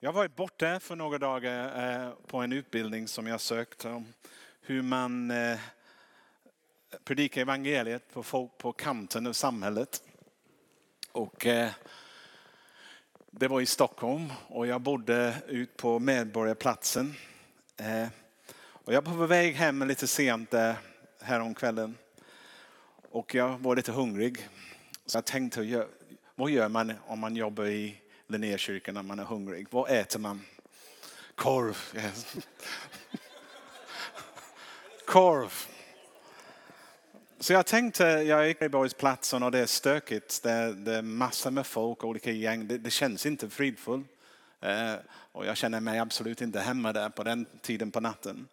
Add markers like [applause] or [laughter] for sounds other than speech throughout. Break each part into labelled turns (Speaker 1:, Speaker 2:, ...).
Speaker 1: Jag var borta för några dagar eh, på en utbildning som jag sökt om hur man eh, predikar evangeliet på folk på kanten av samhället. Och eh, det var i Stockholm och jag bodde ut på Medborgarplatsen. Och jag var på väg hem lite sent häromkvällen. Och jag var lite hungrig. Så jag tänkte, vad gör man om man jobbar i Linnékyrkan när man är hungrig. Vad äter man? Korv. Yes. Korv. Så jag tänkte, jag är i Borgsplatsen och det är stökigt. Det är, det är massor med folk, olika gäng. Det, det känns inte fridfullt. Eh, och jag känner mig absolut inte hemma där på den tiden på natten.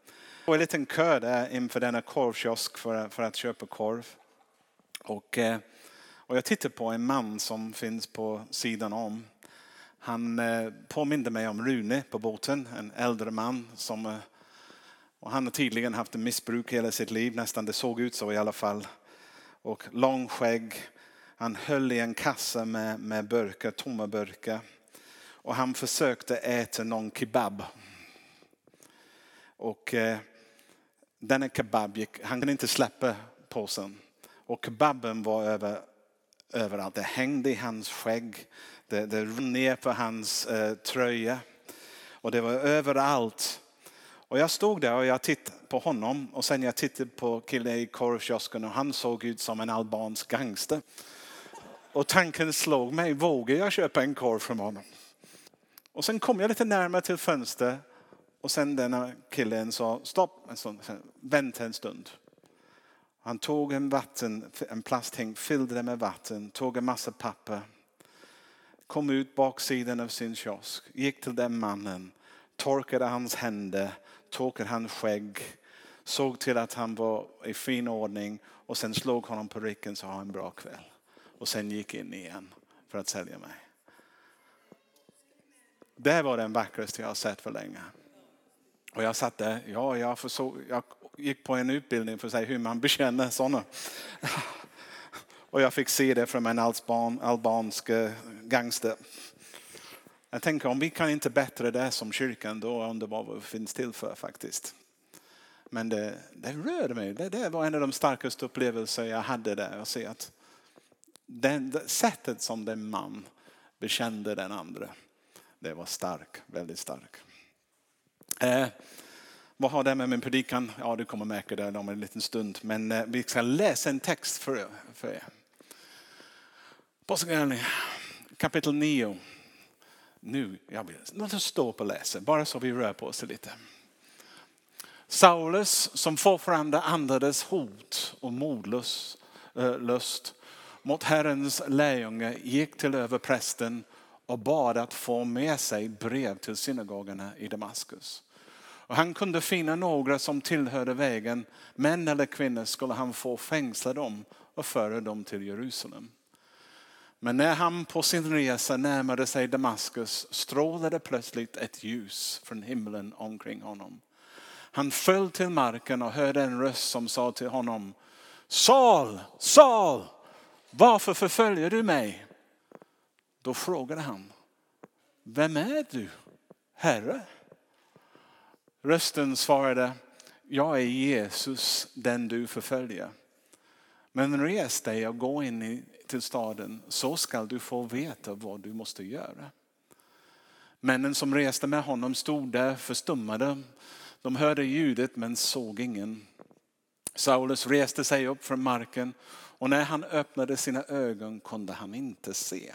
Speaker 1: Och en liten kö där inför denna korvkiosk för, för att köpa korv. Och, eh, och jag tittar på en man som finns på sidan om. Han eh, påminde mig om Rune på båten, en äldre man som eh, och han har tydligen haft en missbruk hela sitt liv, nästan det såg ut så i alla fall. Och lång skägg. Han höll i en kassa med, med burkar, tomma burkar. Och han försökte äta någon kebab. Och eh, denna kebab gick, han kunde inte släppa påsen. Och kebaben var över, överallt. Det hängde i hans skägg. Det, det rann ner på hans eh, tröja. Och det var överallt. Och jag stod där och jag tittade på honom och sen jag tittade på killen i korvkiosken och han såg ut som en albansk gangster. Och tanken slog mig, vågar jag köpa en korv från honom? Och sen kom jag lite närmare till fönstret och sen denna killen sa stopp en stund, vänta en stund. Han tog en vatten, en plasthink, fyllde det med vatten, tog en massa papper kom ut baksidan av sin kiosk, gick till den mannen, torkade hans händer, torkade hans skägg, såg till att han var i fin ordning och sen slog honom på ryggen så ha en bra kväll. Och sen gick in igen för att sälja mig. Det var den vackraste jag har sett för länge. Och jag satt där, ja, jag, försåg, jag gick på en utbildning för att säga hur man bekänner sådana. Och jag fick se det från en alban, albansk eh, gangster. Jag tänker om vi kan inte bättre det som kyrkan, då undrar vad vi finns till för faktiskt. Men det, det rörde mig. Det, det, var en av de starkaste upplevelser jag hade där. Att se att den, det sättet som den man bekände den andra, det var stark, väldigt stark. Eh, vad har det med min predikan? Ja, du kommer märka det om en liten stund. Men eh, vi ska läsa en text för, för er. Apostlagärningarna kapitel 9. Nu, jag vill, låt oss stå upp och läsa, bara så vi rör på oss lite. Saulus som fortfarande andades hot och modlust eh, äh, mot Herrens lärjungar gick till överprästen och bad att få med sig brev till synagogorna i Damaskus. Och han kunde finna några som tillhörde vägen, män eller kvinnor skulle han få fängsla dem och föra dem till Jerusalem. Men när han på sin resa närmade sig Damaskus strålade plötsligt ett ljus från himlen omkring honom. Han föll till marken och hörde en röst som sa till honom Saul, Saul, varför förföljer du mig? Då frågade han, vem är du, Herre? Rösten svarade, jag är Jesus, den du förföljer. Men res dig och gå in till staden så skall du få veta vad du måste göra. Männen som reste med honom stod där förstummade. De hörde ljudet men såg ingen. Saulus reste sig upp från marken och när han öppnade sina ögon kunde han inte se.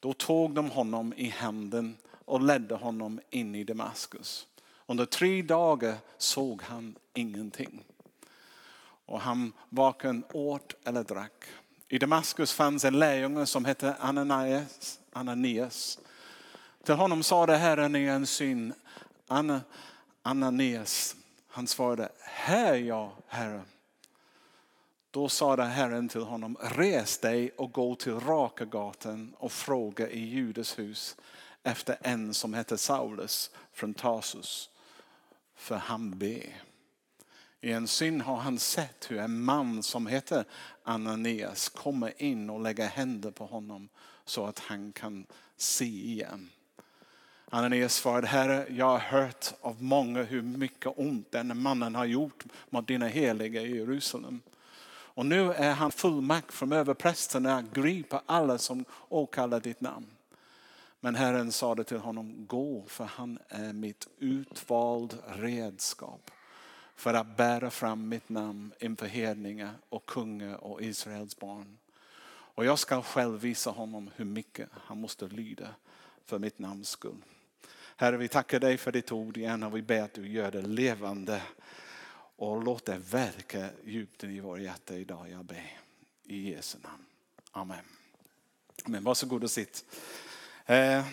Speaker 1: Då tog de honom i handen och ledde honom in i Damaskus. Under tre dagar såg han ingenting. Och han varken åt eller drack. I Damaskus fanns en lärjunge som hette Ananias. Ananias. Till honom sade Herren i en syn, Ananias. Han svarade, här jag Herre. Då sade Herren till honom, res dig och gå till Raka gatan och fråga i Judas hus efter en som heter Saulus från Tarsus. För han ber. I en syn har han sett hur en man som heter Ananias kommer in och lägger händer på honom så att han kan se igen. Ananias svarade, Herre, jag har hört av många hur mycket ont den mannen har gjort mot dina heliga i Jerusalem. Och nu är han fullmakt från överprästen att gripa alla som åkallar ditt namn. Men Herren sade till honom, gå för han är mitt utvald redskap för att bära fram mitt namn inför hedningar och kungar och Israels barn. Och jag ska själv visa honom hur mycket han måste lyda för mitt namns skull. Herre, vi tackar dig för ditt ord igen och vi ber att du gör det levande och låt det verka djupt i våra hjärta idag. Jag ber i Jesu namn. Amen. Men varsågod och sitt. Eh,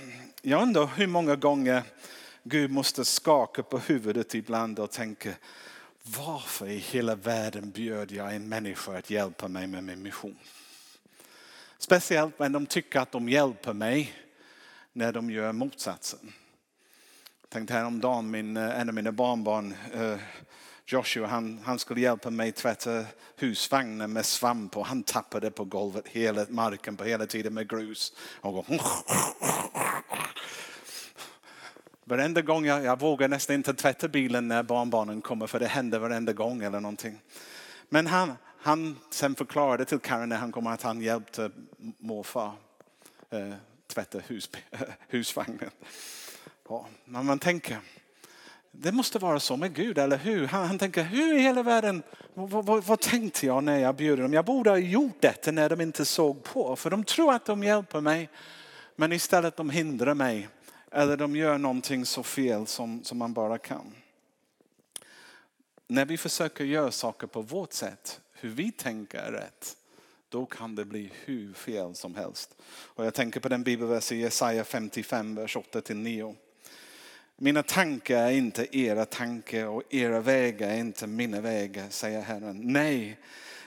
Speaker 1: jag undrar hur många gånger Gud måste skaka på huvudet ibland och tänka varför i hela världen bjöd jag en människa att hjälpa mig med min mission? Speciellt när de tycker att de hjälper mig när de gör motsatsen. Jag tänkte häromdagen, min, eh, en av mina barnbarn eh, Joshua han, han skulle hjälpa mig tvätta husvagnen med svamp och han tappade på golvet hela marken på hela tiden med grus. Och Varenda gång jag, jag vågar nästan inte tvätta bilen när barnbarnen kommer för det händer varenda gång eller någonting. Men han, han sen förklarade till Karen när han kom att han hjälpte morfar eh, tvätta hus, [laughs] husvagnen. Ja, men man tänker, det måste vara så med Gud, eller hur? Han, han tänker, hur i hela världen, vad, vad, vad, tänkte jag när jag bjöd dem? Jag borde ha gjort detta när de inte såg på. För de tror att de hjälper mig, men istället de hindrar mig. Eller de gör någonting så fel som, som man bara kan. När vi försöker göra saker på vårt sätt, hur vi tänker är rätt, då kan det bli hur fel som helst. Och jag tänker på den bibelversen i Jesaja 55, vers 8-9. Mina tankar är inte era tankar och era vägar är inte mina vägar, säger Herren. Nej,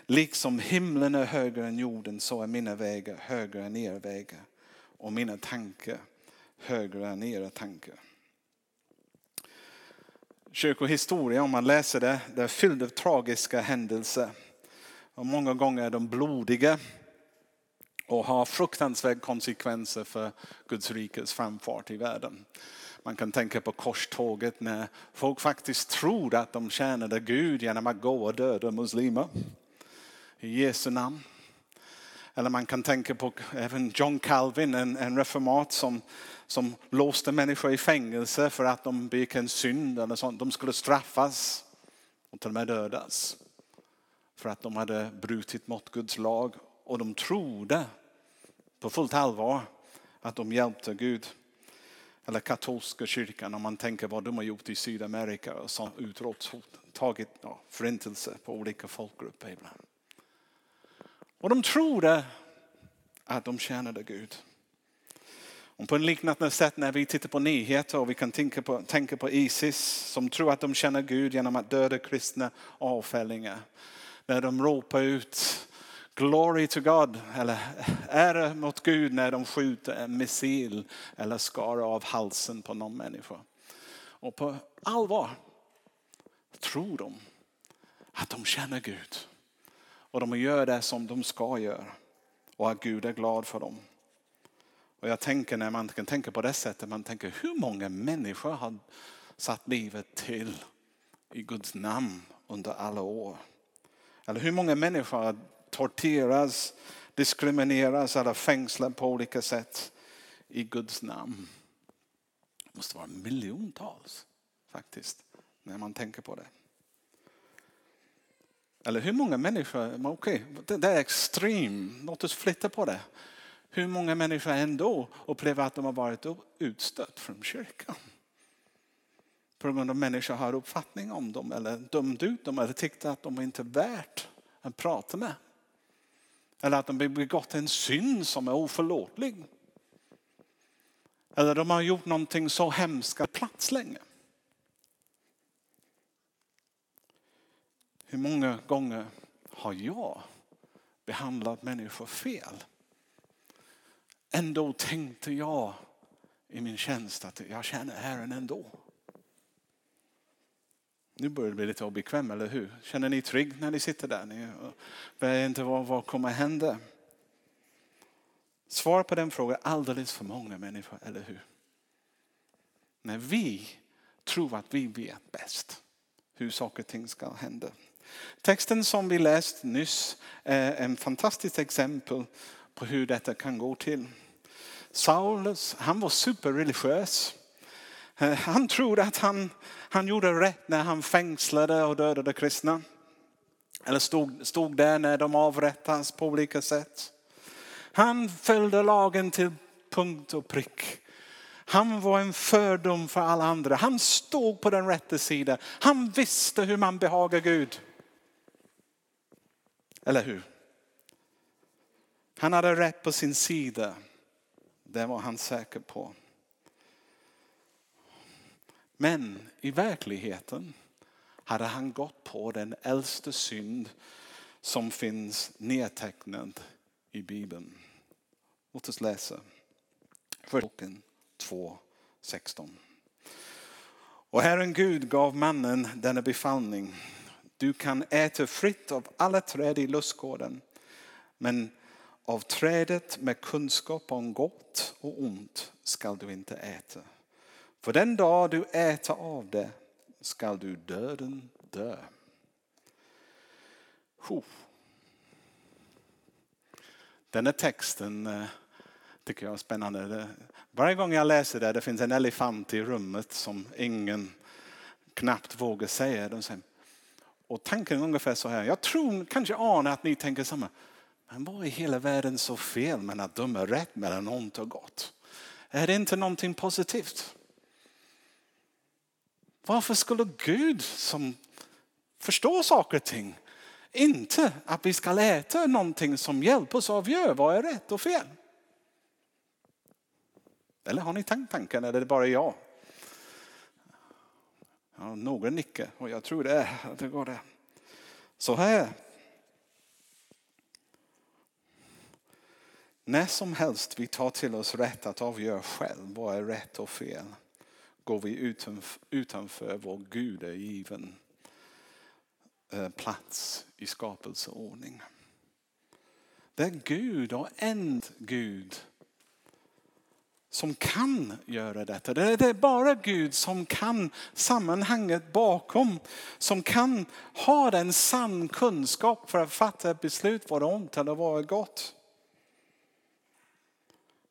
Speaker 1: liksom himlen är högre än jorden så är mina vägar högre än era vägar och mina tankar högre än era tankar. Kyrkohistoria, om man läser det, det är fylld av tragiska händelser. Och många gånger är de blodiga och har fruktansvärda konsekvenser för Guds rikes framfart i världen. Man kan tänka på korståget när folk faktiskt tror att de tjänade Gud genom att gå och döda muslimer. I Jesu namn. Eller man kan tänka på även John Calvin, en, en reformat som, som låste människor i fängelse för att de begick en synd eller sånt. De skulle straffas och till och med dödas. För att de hade brutit mot Guds lag och de trodde på fullt allvar att de hjälpte Gud eller katolska kyrkan om man tänker vad de har gjort i Sydamerika och som tagit ja, förintelse på olika folkgrupper ibland. Och de trodde att de tjänade Gud. Och på en liknande sätt när vi tittar på nyheter och vi kan tänka på, tänka på Isis som tror att de känner Gud genom att döda kristna avfällingar. När de ropar ut Glory to God, eller ära mot Gud när de skjuter en missil eller skar av halsen på någon människa. Och på allvar tror de att de känner Gud. Och de gör det som de ska göra. Och att Gud är glad för dem. Och jag tänker när man kan tänka på det sättet, man tänker hur många människor har satt livet till i Guds namn under alla år. Eller hur många människor har torteras, diskrimineras eller fängslas på olika sätt i Guds namn. Det måste vara miljontals faktiskt när man tänker på det. Eller hur många människor, okej, okay, det är extremt, låt oss flytta på det. Hur många människor ändå upplever att de har varit utstött från kyrkan? På grund av att människor har uppfattning om dem eller dömt ut dem eller tyckt att de inte är värt att prata med. Eller att de har begått en synd som är oförlåtlig. Eller de har gjort någonting så hemskt att plats länge. Hur många gånger har jag behandlat människor fel? Ändå tänkte jag i min tjänst att jag känner Herren ändå. Nu börjar det bli lite obekväm, eller hur? Känner ni trygg när ni sitter där? Ni vet inte vad, vad kommer hända. Svar på den frågan, alldeles för många människor, eller hur? när vi tror att vi vet bäst hur saker och ting ska hända. Texten som vi läst nyss är en fantastiskt exempel på hur detta kan gå till. Saulus, han var superreligiös. Eh, han trodde att han, han gjorde rätt när han fängslade och dödade kristna. Eller stod, stod där när de avrättas på olika sätt. Han följde lagen till punkt och prick. Han var en fördom för alla andra. Han stod på den rätta sidan. Han visste hur man behagar Gud. Eller hur? Han hade rätt på sin sida. Det var han säker på. Men i verkligheten hade han gått på den äldste synd som finns nedtecknad i Bibeln. Låt oss läsa. Boken 2.16. Och Herren Gud gav mannen denna befallning. Du kan äta fritt av alla träd i lustgården. Men av trädet med kunskap om gott och ont skall du inte äta. För den dag du äter av det skall du döden dö. Denna texten eh, tycker jag är spännande. Varje gång jag läser det, det finns en elefant i rummet som ingen knappt vågar säga. De säger, och tanken är ungefär så här, jag tror kanske anar att ni tänker samma. Men vad är hela världen så fel med att döma rätt mellan ont och gott? Är det inte någonting positivt? Varför skulle Gud som förstår saker och ting inte att vi ska äta någonting som hjälper oss avgöra vad är rätt och fel? Eller har ni tänkt tanken eller är det bara jag? Ja, några nickar och jag tror det är [laughs] det går det. Så här. När som helst vi tar till oss rätt att avgöra själv vad är rätt och fel går vi utanför vår gudagiven eh, plats i skapelseordning. Det är Gud och en Gud som kan göra detta. Det är bara Gud som kan sammanhanget bakom. Som kan ha den sann kunskap för att fatta ett beslut vad är ont eller vad är gott.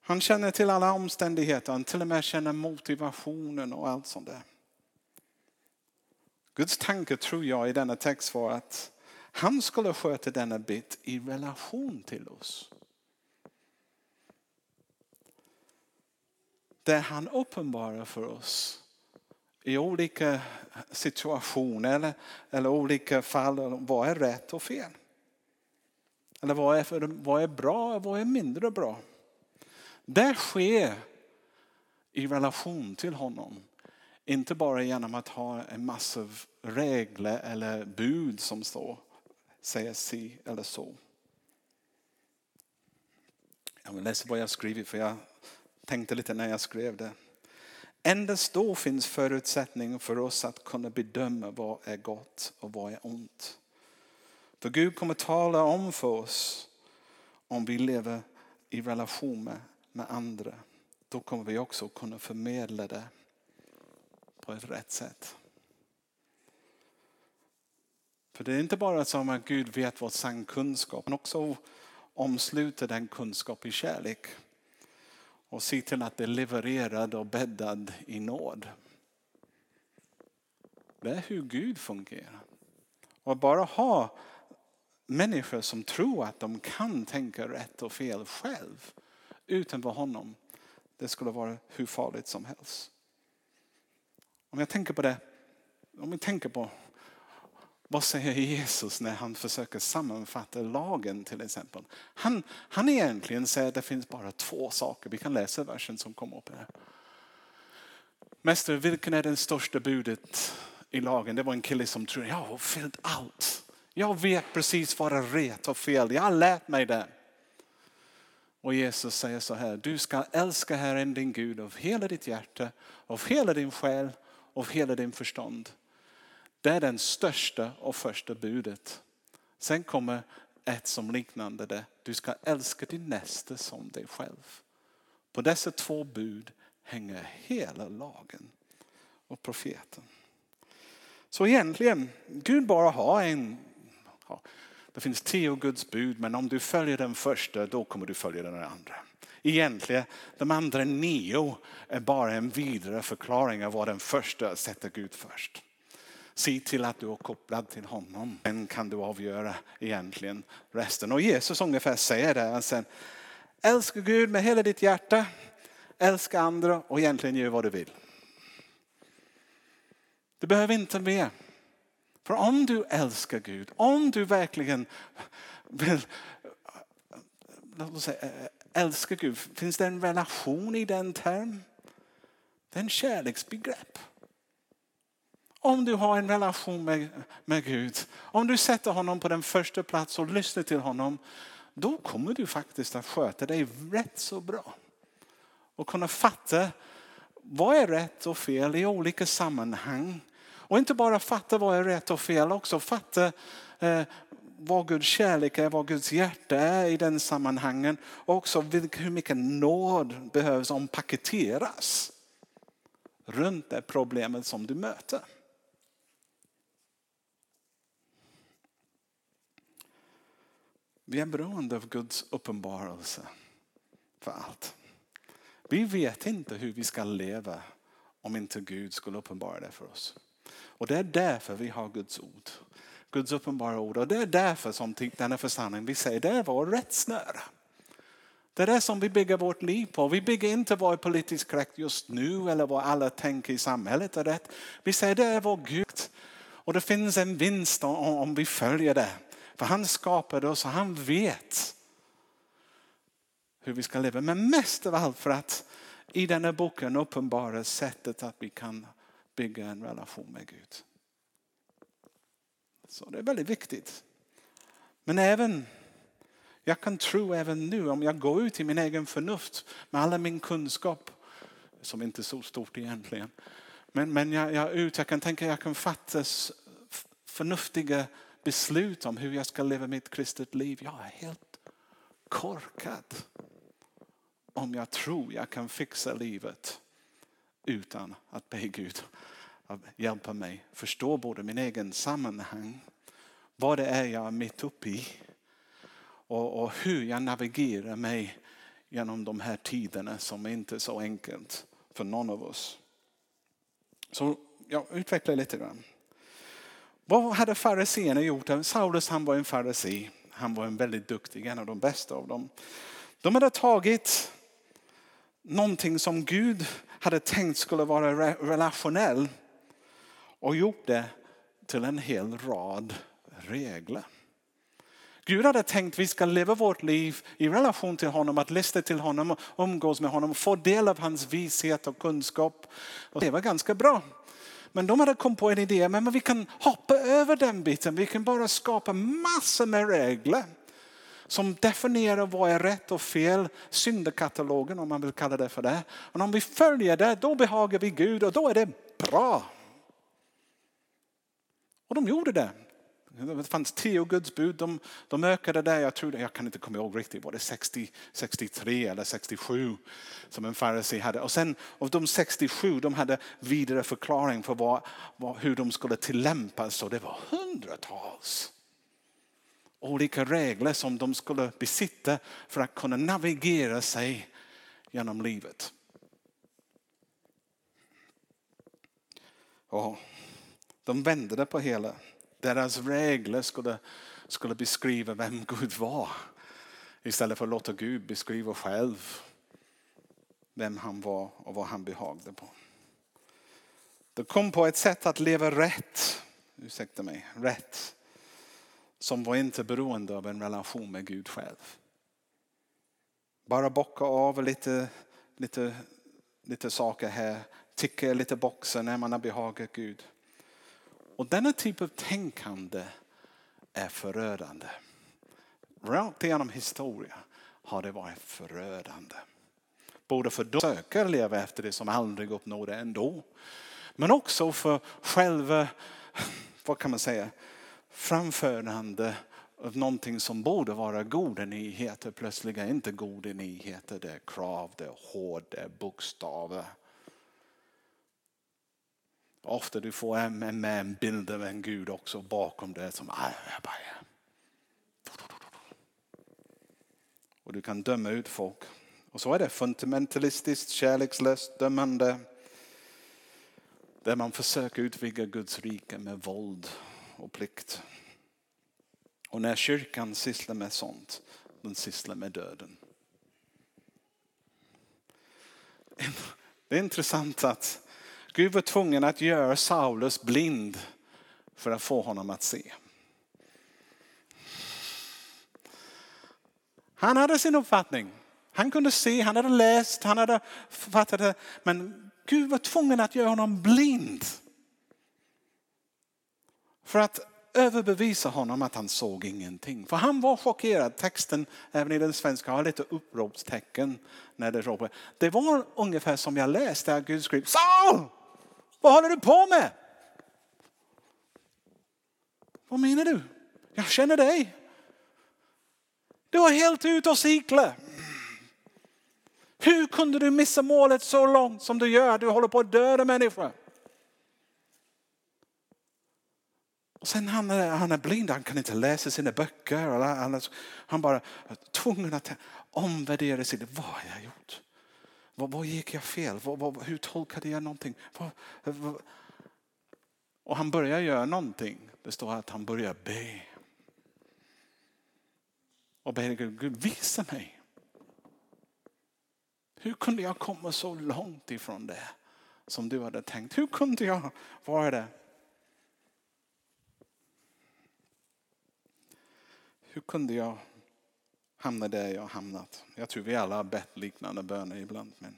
Speaker 1: Han känner till alla omständigheter, han till och med känner motivationen och allt sånt där. Guds tanke tror jag i denna text var att han skulle sköta denna bit i relation till oss. Det han uppenbarar för oss i olika situationer eller, eller olika fall vad är rätt och fel. Eller vad är, för, vad är bra och vad är mindre bra. Det sker i relation till honom. Inte bara genom att ha en massa regler eller bud som står, säger si eller så. Jag vill läsa vad jag skrivit för jag tänkte lite när jag skrev det. Endast då finns förutsättning för oss att kunna bedöma vad är gott och vad är ont. För Gud kommer tala om för oss om vi lever i relation med med andra, då kommer vi också kunna förmedla det på ett rätt sätt. För det är inte bara så att Gud vet vad sann kunskap, men också omsluter den kunskap i kärlek. Och se till att det är levererad och bäddad i nåd. Det är hur Gud fungerar. Och bara ha människor som tror att de kan tänka rätt och fel själv utanför honom, det skulle vara hur farligt som helst. Om jag tänker på det, om vi tänker på vad säger Jesus när han försöker sammanfatta lagen till exempel? Han, han egentligen säger att det finns bara två saker. Vi kan läsa versen som kommer upp här. Mästare, vilken är det största budet i lagen? Det var en kille som trodde, jag har fyllt allt. Jag vet precis vad är rätt och fel. Jag har lärt mig det. Och Jesus säger så här, du ska älska Herren din Gud av hela ditt hjärta, av hela din själ, av hela din förstånd. Det är den största och första budet. Sen kommer ett som liknande det. Du ska älska din nästa som dig själv. På dessa två bud hänger hela lagen. och profeten. Så egentligen, Gud bara har en, det finns tio Guds bud men om du följer den första då kommer du följa den andra. Egentligen, de andra nio är bara en vidare förklaring av vad den första sätter Gud först. Se till att du är kopplad till honom. Sen kan du avgöra egentligen resten. Och Jesus ungefär säger det. Sen, älska Gud med hela ditt hjärta. Älska andra och egentligen gör vad du vill. Du behöver inte mer. För om du älskar Gud, om du verkligen vill säga, älskar Gud, finns det en relation i den term? Det är en kärleksbegrepp. Om du har en relation med, med Gud, om du sätter honom på den första plats och lyssnar till honom, då kommer du faktiskt att sköta dig rätt så bra. Och kunna fatta vad är rätt och fel i olika sammanhang. Och inte bara fatta vad är rätt och fel, också fatta eh, vad Guds kärlek är, vad Guds hjärta är i den sammanhangen. Och också hur mycket nåd behövs ompaketeras runt det problemet som du möter. Vi är beroende av Guds uppenbarelse för allt. Vi vet inte hur vi ska leva om inte Gud skulle uppenbara det för oss. Och det är därför vi har Guds ord. Guds uppenbara ord. Och det är därför som denna församling vi säger det är vår rättsnöre. Det är det som vi bygger vårt liv på. Vi bygger inte vad är politiskt korrekt just nu eller vad alla tänker i samhället är rätt. Vi säger det är vår Gud. Och det finns en vinst om vi följer det. För han skapade oss och han vet hur vi ska leva. Men mest av allt för att i den här boken uppenbara sättet att vi kan bygga en relation med Gud. Så det är väldigt viktigt. Men även, jag kan tro även nu om jag går ut i min egen förnuft med all min kunskap, som inte är så stort egentligen. Men, men jag, jag, ut, jag kan tänka jag kan fatta förnuftiga beslut om hur jag ska leva mitt kristet liv. Jag är helt korkad om jag tror jag kan fixa livet utan att be Gud att hjälpa mig förstå både min egen sammanhang, vad det är jag är mitt uppe i och, och hur jag navigerar mig genom de här tiderna som inte är så enkelt för någon av oss. Så jag utvecklar lite grann. Vad hade fariséerna gjort? Saulus han var en farisé. Han var en väldigt duktig, en av de bästa av dem. De hade tagit någonting som Gud hade tänkt skulle vara relationell och gjort det till en hel rad regler. Gud hade tänkt att vi ska leva vårt liv i relation till honom, att lyssna till honom, umgås med honom, få del av hans vishet och kunskap. Och det var ganska bra. Men de hade kommit på en idé, men vi kan hoppa över den biten. Vi kan bara skapa massor med regler som definierar vad är rätt och fel, syndakatalogen om man vill kalla det för det. Men om vi följer det, då behagar vi Gud och då är det bra. Och de gjorde det. Det fanns tio Guds bud. De, de ökade det. Jag, tror, jag kan inte komma ihåg riktigt. Var det 60, 63 eller 67 som en farisé hade? Och sen av de 67 de hade vidare förklaring för vad, vad, hur de skulle tillämpas. Så det var hundratals olika regler som de skulle besitta för att kunna navigera sig genom livet. Och de vände det på hela. Deras regler skulle, skulle beskriva vem Gud var. Istället för att låta Gud beskriva själv vem han var och vad han behagade på. De kom på ett sätt att leva rätt, ursäkta mig, rätt. Som var inte beroende av en relation med Gud själv. Bara bocka av lite, lite, lite saker här, ticka lite boxar när man har behagat Gud. Och denna typ av tänkande är förödande. Rakt igenom historien har det varit förödande. Både för de som söker leva efter det som aldrig uppnår det ändå. Men också för själva, vad kan man säga, framförande av någonting som borde vara goda nyheter plötsligt är inte goda nyheter. Det är krav, det är hård, det är bokstäver. Ofta du får en, med en bild av en Gud också bakom det som och du kan döma ut folk. Och så är det fundamentalistiskt, kärlekslöst, dömande. Där man försöker utvidga Guds rike med våld och plikt. Och när kyrkan sysslar med sånt, den sysslar med döden. Det är intressant att Gud var tvungen att göra Saulus blind för att få honom att se. Han hade sin uppfattning. Han kunde se, han hade läst, han hade fattat det. Men Gud var tvungen att göra honom blind. För att överbevisa honom att han såg ingenting. För han var chockerad. Texten, även i den svenska, har lite uppropstecken. När det, ropar. det var ungefär som jag läste att Gud skrev Saul! Vad håller du på med? Vad menar du? Jag känner dig. Du var helt ute och cykla. Hur kunde du missa målet så långt som du gör? Du håller på att döda människor. Och sen han är han är blind, han kan inte läsa sina böcker. Han bara tvungen att omvärdera sitt Vad har jag gjort? Vad, vad gick jag fel? Vad, vad, hur tolkade jag någonting? Vad, och han börjar göra någonting. Det står att han börjar be. Och ber Gud, Gud visa mig. Hur kunde jag komma så långt ifrån det som du hade tänkt? Hur kunde jag vara det? Hur kunde jag hamna där jag hamnat? Jag tror vi alla har bett liknande böner ibland. Men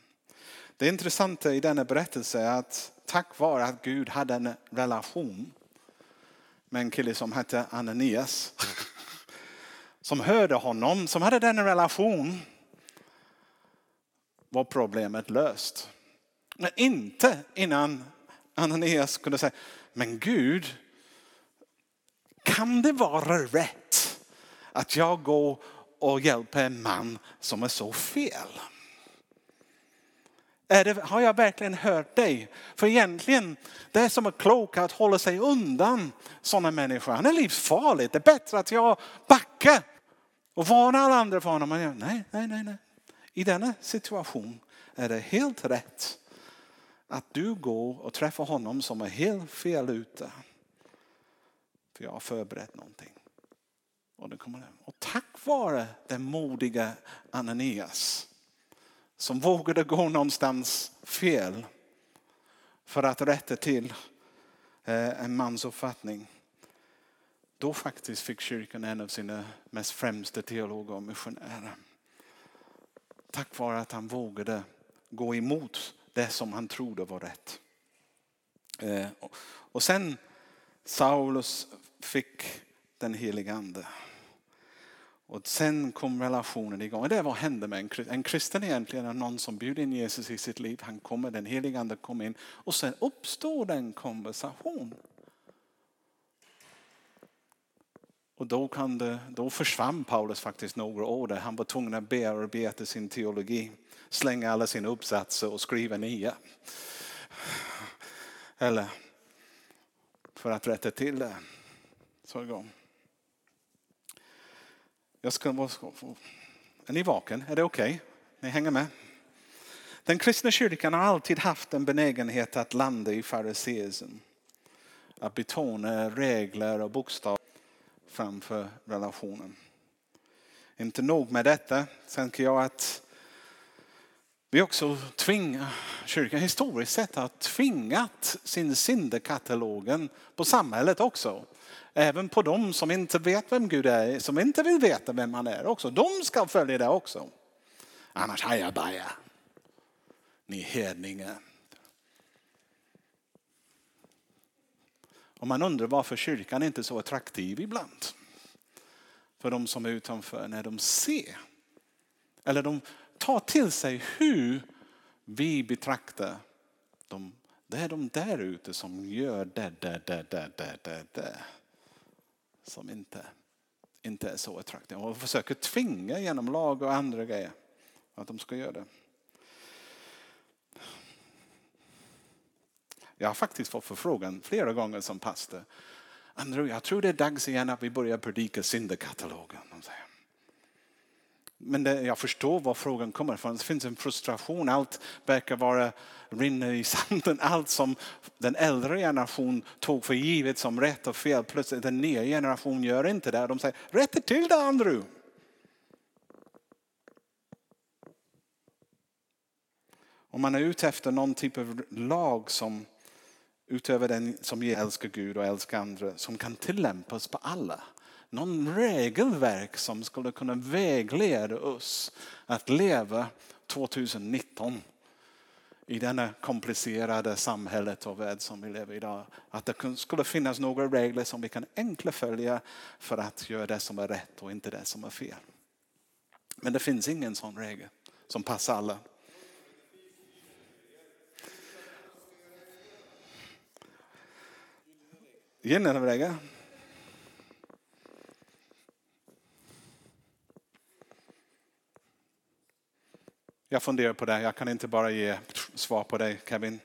Speaker 1: det intressanta i denna berättelse är att tack vare att Gud hade en relation med en kille som hette Ananias. [laughs] Som hörde honom, som hade den relation. Var problemet löst. Men inte innan Ananias kunde säga, men Gud, kan det vara rätt att jag går och hjälper en man som är så fel? Det, har jag verkligen hört dig? För egentligen, det är som är klokt att hålla sig undan sådana människor. Han är livsfarligt. Det är bättre att jag backar och varnar alla andra för honom. Nej, nej, nej, nej. I denna situation är det helt rätt att du går och träffar honom som är helt fel ute. För jag har förberett någonting. Och, den kommer och tack vare den modiga Ananias som vågade gå någonstans fel för att rätta till eh, en mans uppfattning. Då faktiskt fick kyrkan en av sina mest främsta teologer och missionärer. Tack vare att han vågade gå emot det som han trodde var rätt. Eh, och sen Saulus fick den heliga ande. Och sen kom relationen igång. Och det vad hände med en kristen? En kristen egentligen är någon som bjuder in Jesus i sitt liv. Han kommer, den helige ande kommer in och sen uppstår den konversation. Och då, kan det, då försvann Paulus faktiskt några år där. Han var tvungen att bearbeta sin teologi, slänga alla sina uppsatser och skriva nya. Eller för att rätta till det. Så igång. Jag ska, är ni vaken? Är det okej? Okay? Ni hänger med? Den kristna kyrkan har alltid haft en benägenhet att landa i fariseism. Att betona regler och bokstäver framför relationen. Inte nog med detta, tänker jag att vi också tvingar, kyrkan historiskt sett har tvingat sin syndekatalogen på samhället också. Även på dem som inte vet vem Gud är, som inte vill veta vem han är också. De ska följa det också. Annars hajabaja. Ni hedningar. Och man undrar varför kyrkan inte är så attraktiv ibland. För de som är utanför när de ser. Eller de tar till sig hur vi betraktar dem. Det är de där ute som gör det, det, det, det, det, det, det. Som inte, inte är så attraktiva. Och försöker tvinga genom lag och andra grejer att de ska göra det. Jag har faktiskt fått förfrågan flera gånger som pastor. Andrew, jag tror det är dags igen att vi börjar predika syndakatalogen. Men det, jag förstår var frågan kommer ifrån. Det finns en frustration. Allt verkar vara rinner i [laughs] sanden. Allt som den äldre generationen tog för givet som rätt och fel. Plötsligt den nya generationen gör inte det. De säger rätta till det Andrew. Om man är ute efter någon typ av lag som utöver den som älskar Gud och älskar andra som kan tillämpas på alla någon regelverk som skulle kunna vägleda oss att leva 2019 i denna komplicerade samhället och värld som vi lever i idag. Att det skulle finnas några regler som vi kan enkelt följa för att göra det som är rätt och inte det som är fel. Men det finns ingen sån regel som passar alla. Gyllene regler. Jag funderar på det. Jag kan inte bara ge svar på det Kevin.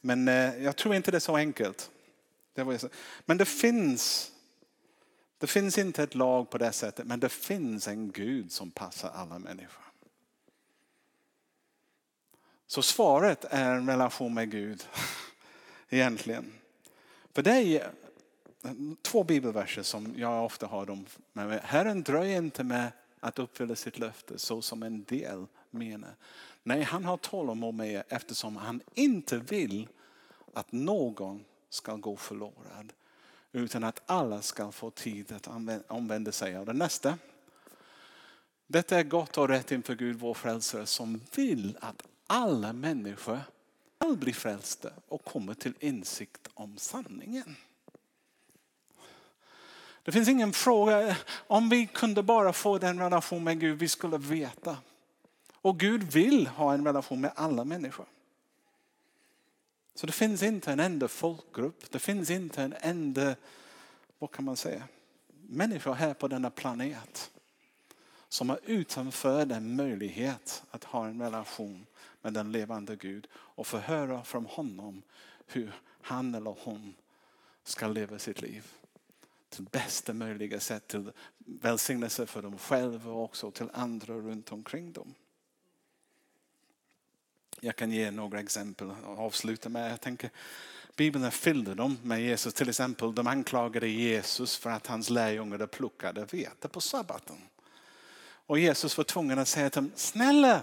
Speaker 1: Men eh, jag tror inte det är så enkelt. Men det finns, det finns inte ett lag på det sättet. Men det finns en Gud som passar alla människor. Så svaret är en relation med Gud. [laughs] Egentligen. För det är två bibelverser som jag ofta har dem med. Herren dröjer inte med att uppfylla sitt löfte så som en del menar. Nej, han har tålamod med er eftersom han inte vill att någon ska gå förlorad. Utan att alla ska få tid att omvända sig. av det nästa. Detta är gott och rätt inför Gud vår frälsare som vill att alla människor ska bli frälsta och komma till insikt om sanningen. Det finns ingen fråga, om vi kunde bara få den relation med Gud, vi skulle veta. Och Gud vill ha en relation med alla människor. Så det finns inte en enda folkgrupp, det finns inte en enda, vad kan man säga, människor här på denna planet som är utanför den möjlighet att ha en relation med den levande Gud och få höra från honom hur han eller hon ska leva sitt liv till bästa möjliga sätt till välsignelse för dem själva och också till andra runt omkring dem. Jag kan ge några exempel och avsluta med. Jag tänker, Bibeln är fylld dem med Jesus. Till exempel de anklagade Jesus för att hans lärjungar plockade vete på sabbaten. Och Jesus var tvungen att säga till dem, snälla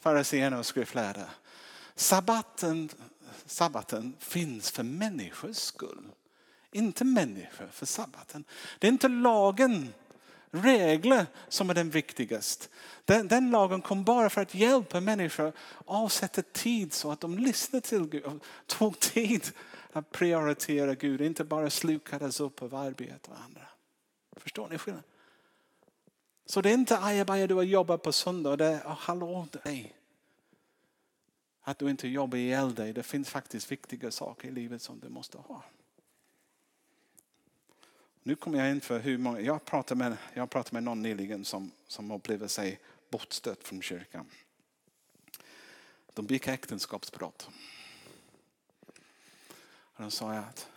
Speaker 1: fariséerna och skriftlärare. Sabbaten, sabbaten finns för människors skull. Inte människor för sabbaten. Det är inte lagen, regler som är den viktigaste. Den, den, lagen kom bara för att hjälpa människor avsätta tid så att de lyssnar till Gud och tog tid att prioritera Gud. Inte bara slukades upp av arbete och andra. Förstår ni skillnaden? Så det är inte ajabaja du har jobbat på söndag. Det är oh, hallå dig. Att du inte jobbar ihjäl dig. Det finns faktiskt viktiga saker i livet som du måste ha. Nu kommer jag in för hur många, jag pratade med, jag pratade med någon nyligen som, som upplevde sig bortstött från kyrkan. De begick äktenskapsbrott. Och de sa att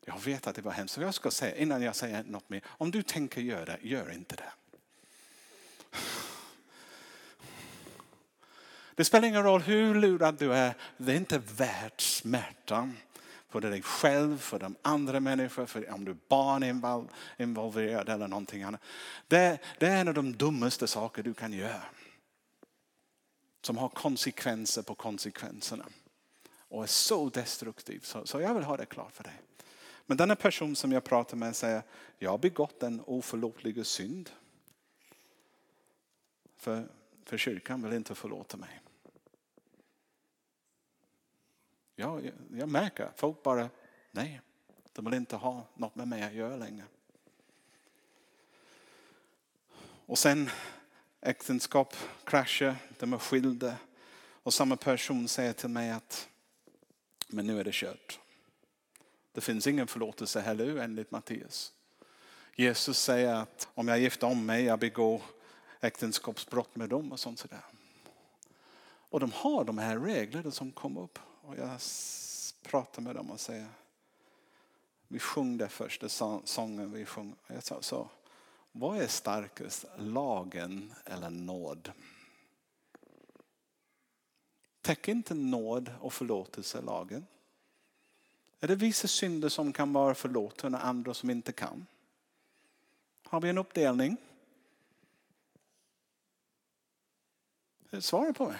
Speaker 1: jag vet att det var hemskt. Så jag ska säga innan jag säger något mer. Om du tänker göra det, gör inte det. Det spelar ingen roll hur lurad du är. Det är inte värt smärtan för dig själv, för de andra människor, för om du är barn involverad eller någonting annat. Det, det är en av de dummaste saker du kan göra. Som har konsekvenser på konsekvenserna. Och är så destruktiv. Så, så jag vill ha det klart för dig. Men denna person som jag pratar med säger, jag har begått en oförlåtlig synd. För, för kyrkan vill inte förlåta mig. Jag, jag märker att folk bara, nej, de vill inte ha något med mig att göra längre. Och sen äktenskap kraschar, de är skilda. Och samma person säger till mig att men nu är det kört. Det finns ingen förlåtelse heller enligt Matteus. Jesus säger att om jag gifter om mig, jag begår äktenskapsbrott med dem och sånt sådär. Och de har de här reglerna som kom upp. Och jag pratar med dem och säger, vi sjöng det första sången vi sjöng. Jag sa så, vad är starkast, lagen eller nåd? Täcker inte nåd och förlåtelse lagen? Är det vissa synder som kan vara förlåtna och andra som inte kan? Har vi en uppdelning? Svara på mig.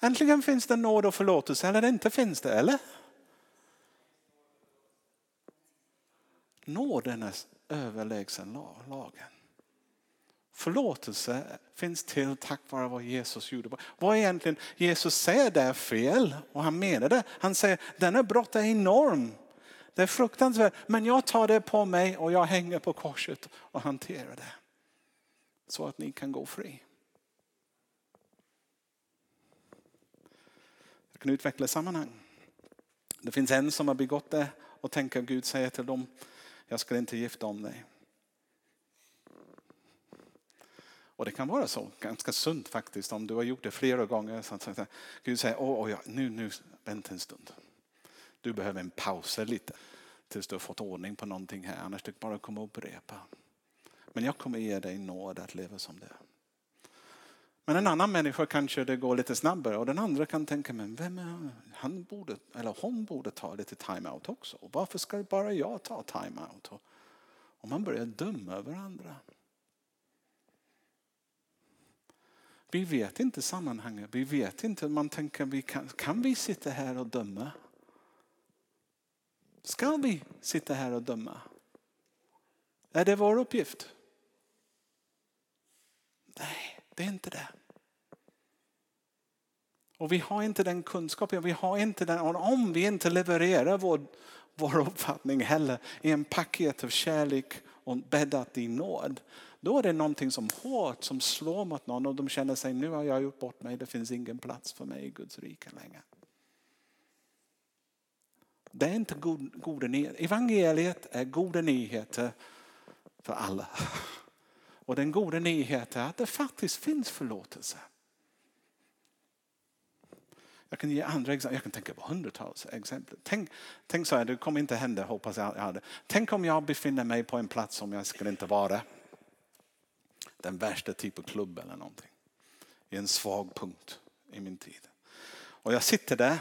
Speaker 1: Äntligen finns det nåd och förlåtelse eller inte finns det, eller? Nåden är överlägsen lagen. Förlåtelse finns till tack vare vad Jesus gjorde. Vad egentligen Jesus säger det är fel och han menar det. Han säger denna brott är enorm. Det är fruktansvärt men jag tar det på mig och jag hänger på korset och hanterar det. Så att ni kan gå fri. Jag kan utveckla sammanhang. Det finns en som har begått det och tänker Gud säger till dem, jag ska inte gifta om dig. Och det kan vara så, ganska sunt faktiskt, om du har gjort det flera gånger. Så att Gud säger, åh, åh, ja, nu, nu, vänta en stund. Du behöver en paus lite tills du har fått ordning på någonting här, annars du bara komma och upprepa. Men jag kommer ge dig nåd att leva som det. Men en annan människa kanske det går lite snabbare och den andra kan tänka, men vem är han? han borde, eller hon borde ta lite time-out också. Varför ska bara jag ta time-out? Och man börjar döma varandra. Vi vet inte sammanhanget. Vi vet inte. Man tänker, vi kan, kan vi sitta här och döma? Ska vi sitta här och döma? Är det vår uppgift? Nej, det är inte det. Och vi har inte den kunskapen, vi har inte den, och om vi inte levererar vår, vår uppfattning heller i en paket av kärlek och bäddat i nåd. Då är det någonting som hårt som slår mot någon och de känner sig nu har jag gjort bort mig, det finns ingen plats för mig i Guds rike längre. Det är inte god, goda nyheter. Evangeliet är goda nyheter för alla. Och den goda nyheten är att det faktiskt finns förlåtelse. Jag kan ge andra exempel. Jag kan tänka på hundratals exempel. Tänk, tänk så här, det kommer inte hända, hoppas jag hade. Tänk om jag befinner mig på en plats som jag skulle inte vara. Den värsta typen av klubb eller någonting. I en svag punkt i min tid. Och jag sitter där.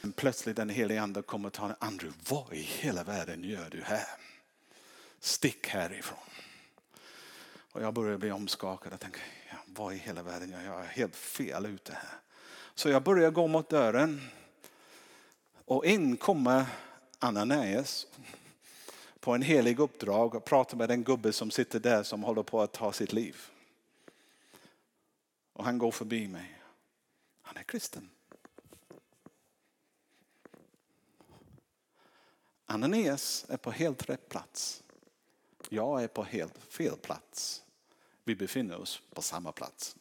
Speaker 1: Men plötsligt den helige ande kommer och tar Andrew, vad i hela världen gör du här? Stick härifrån. Och jag börjar bli omskakad och tänker, ja, vad i hela världen gör jag? Jag är helt fel ute här. Så jag börjar gå mot dörren. Och in kommer Ananias på en helig uppdrag och pratar med den gubbe som sitter där som håller på att ta sitt liv. Och han går förbi mig. Han är kristen. Ananias är på helt rätt plats. Jag är på helt fel plats. Vi befinner oss på samma plats.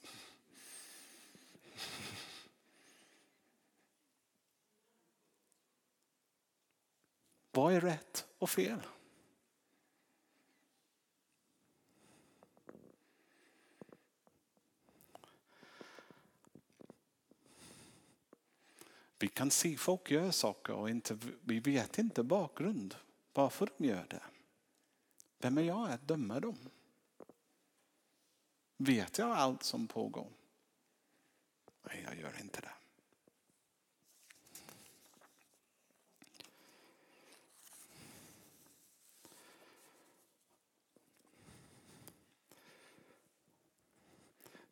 Speaker 1: Vad är rätt och fel? Vi kan se folk göra saker och inte, vi vet inte bakgrund. Varför de gör det. Vem är jag att döma dem? Vet jag allt som pågår? Nej, jag gör inte det.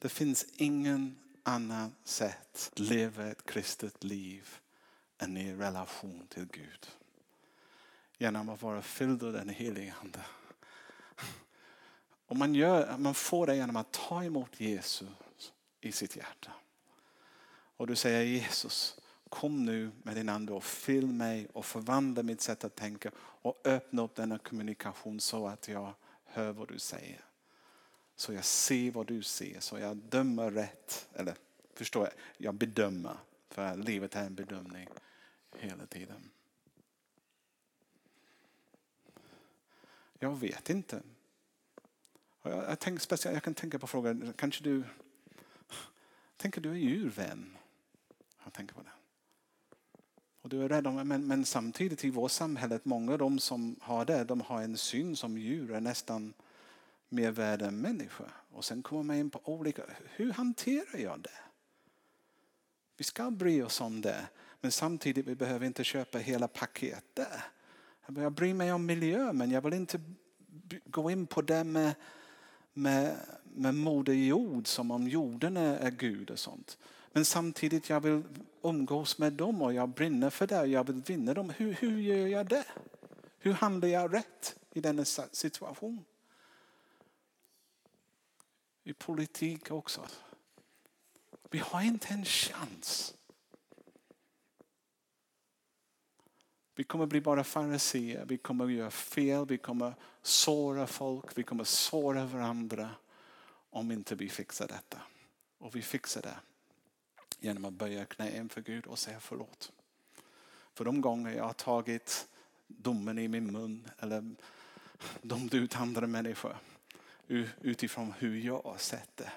Speaker 1: Det finns ingen annat sätt att leva ett kristet liv än i relation till Gud. Genom att vara fylld av den helige Ande. Och man, gör, man får det genom att ta emot Jesus i sitt hjärta. Och du säger Jesus, kom nu med din ande och fyll mig och förvandla mitt sätt att tänka och öppna upp denna kommunikation så att jag hör vad du säger. Så jag ser vad du ser, så jag dömer rätt. Eller förstår jag, jag bedömer. För livet är en bedömning hela tiden. Jag vet inte. Jag, jag, tänk, speciellt, jag kan tänka på frågan, kanske du, tänker du är djurvän. Jag tänker på det. Och du är rädd om, men, men samtidigt i vårt samhälle, många av de som har det, de har en syn som djur är nästan mer värd än människa. Och sen kommer man in på olika, hur hanterar jag det? Vi ska bry oss om det, men samtidigt vi behöver inte köpa hela paketet. Jag bryr mig om miljö, men jag vill inte gå in på det med, med, med moder jord som om jorden är, är Gud och sånt. Men samtidigt jag vill umgås med dem och jag brinner för det. Jag vill vinna dem. Hur, hur gör jag det? Hur handlar jag rätt i denna situation? I politik också. Vi har inte en chans. Vi kommer bli bara fariseer, vi kommer göra fel, vi kommer såra folk, vi kommer såra varandra om inte vi fixar detta. Och vi fixar det genom att böja knä inför Gud och säga förlåt. För de gånger jag har tagit domen i min mun eller dömt ut andra människor utifrån hur jag har sett det.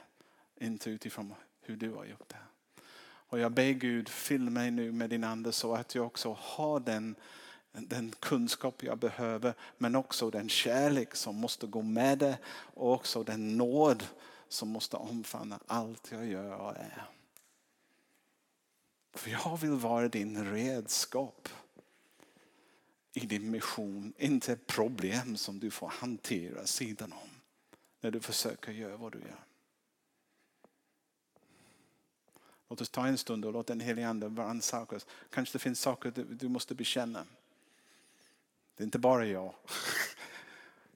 Speaker 1: Inte utifrån hur du har gjort det. Och jag ber Gud, fyll mig nu med din ande så att jag också har den, den kunskap jag behöver men också den kärlek som måste gå med det och också den nåd som måste omfamna allt jag gör och är. För jag vill vara din redskap i din mission, inte problem som du får hantera sidan om när du försöker göra vad du gör. Låt oss ta en stund och låt den helige ande rannsaka oss. Kanske det finns saker du måste bekänna. Det är inte bara jag. [laughs]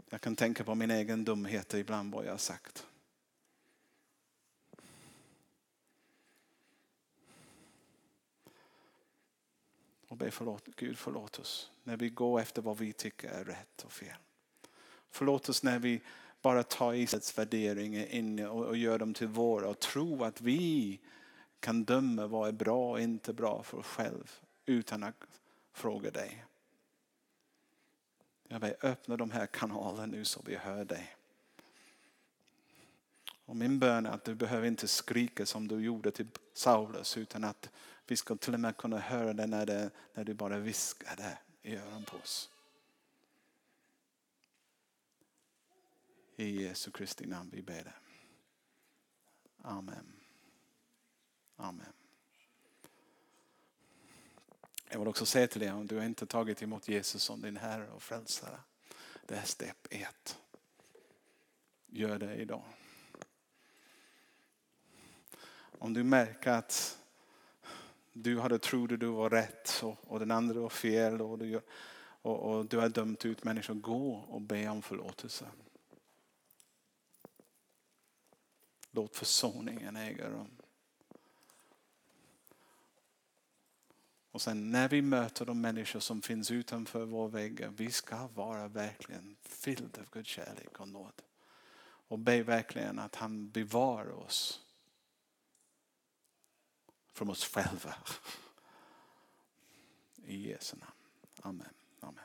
Speaker 1: Jag kan tänka på min egen dumhet ibland vad jag har sagt. Och be förlåt, Gud förlåt oss när vi går efter vad vi tycker är rätt och fel. Förlåt oss när vi bara ta Israels värderingar in och, och gör dem till våra och tro att vi kan döma vad är bra och inte bra för oss själva utan att fråga dig. Jag ber öppna de här kanalerna nu så vi hör dig. Och min bön är att du behöver inte skrika som du gjorde till Saulus utan att vi ska till och med kunna höra det när, det, när du bara viskar det i öronen på oss. I Jesu Kristi namn vi ber det. Amen. Amen. Jag vill också säga till dig om du har inte tagit emot Jesus som din Herre och Frälsare. Det är steg ett. Gör det idag. Om du märker att du hade trodde du var rätt och, och den andra var fel och du, och, och du har dömt ut människor, gå och be om förlåtelse. Låt försoningen äga rum. Och sen när vi möter de människor som finns utanför vår väggar, vi ska vara verkligen fyllda av Guds kärlek och nåd. Och be verkligen att han bevarar oss från oss själva. I Jesu namn. Amen. Amen.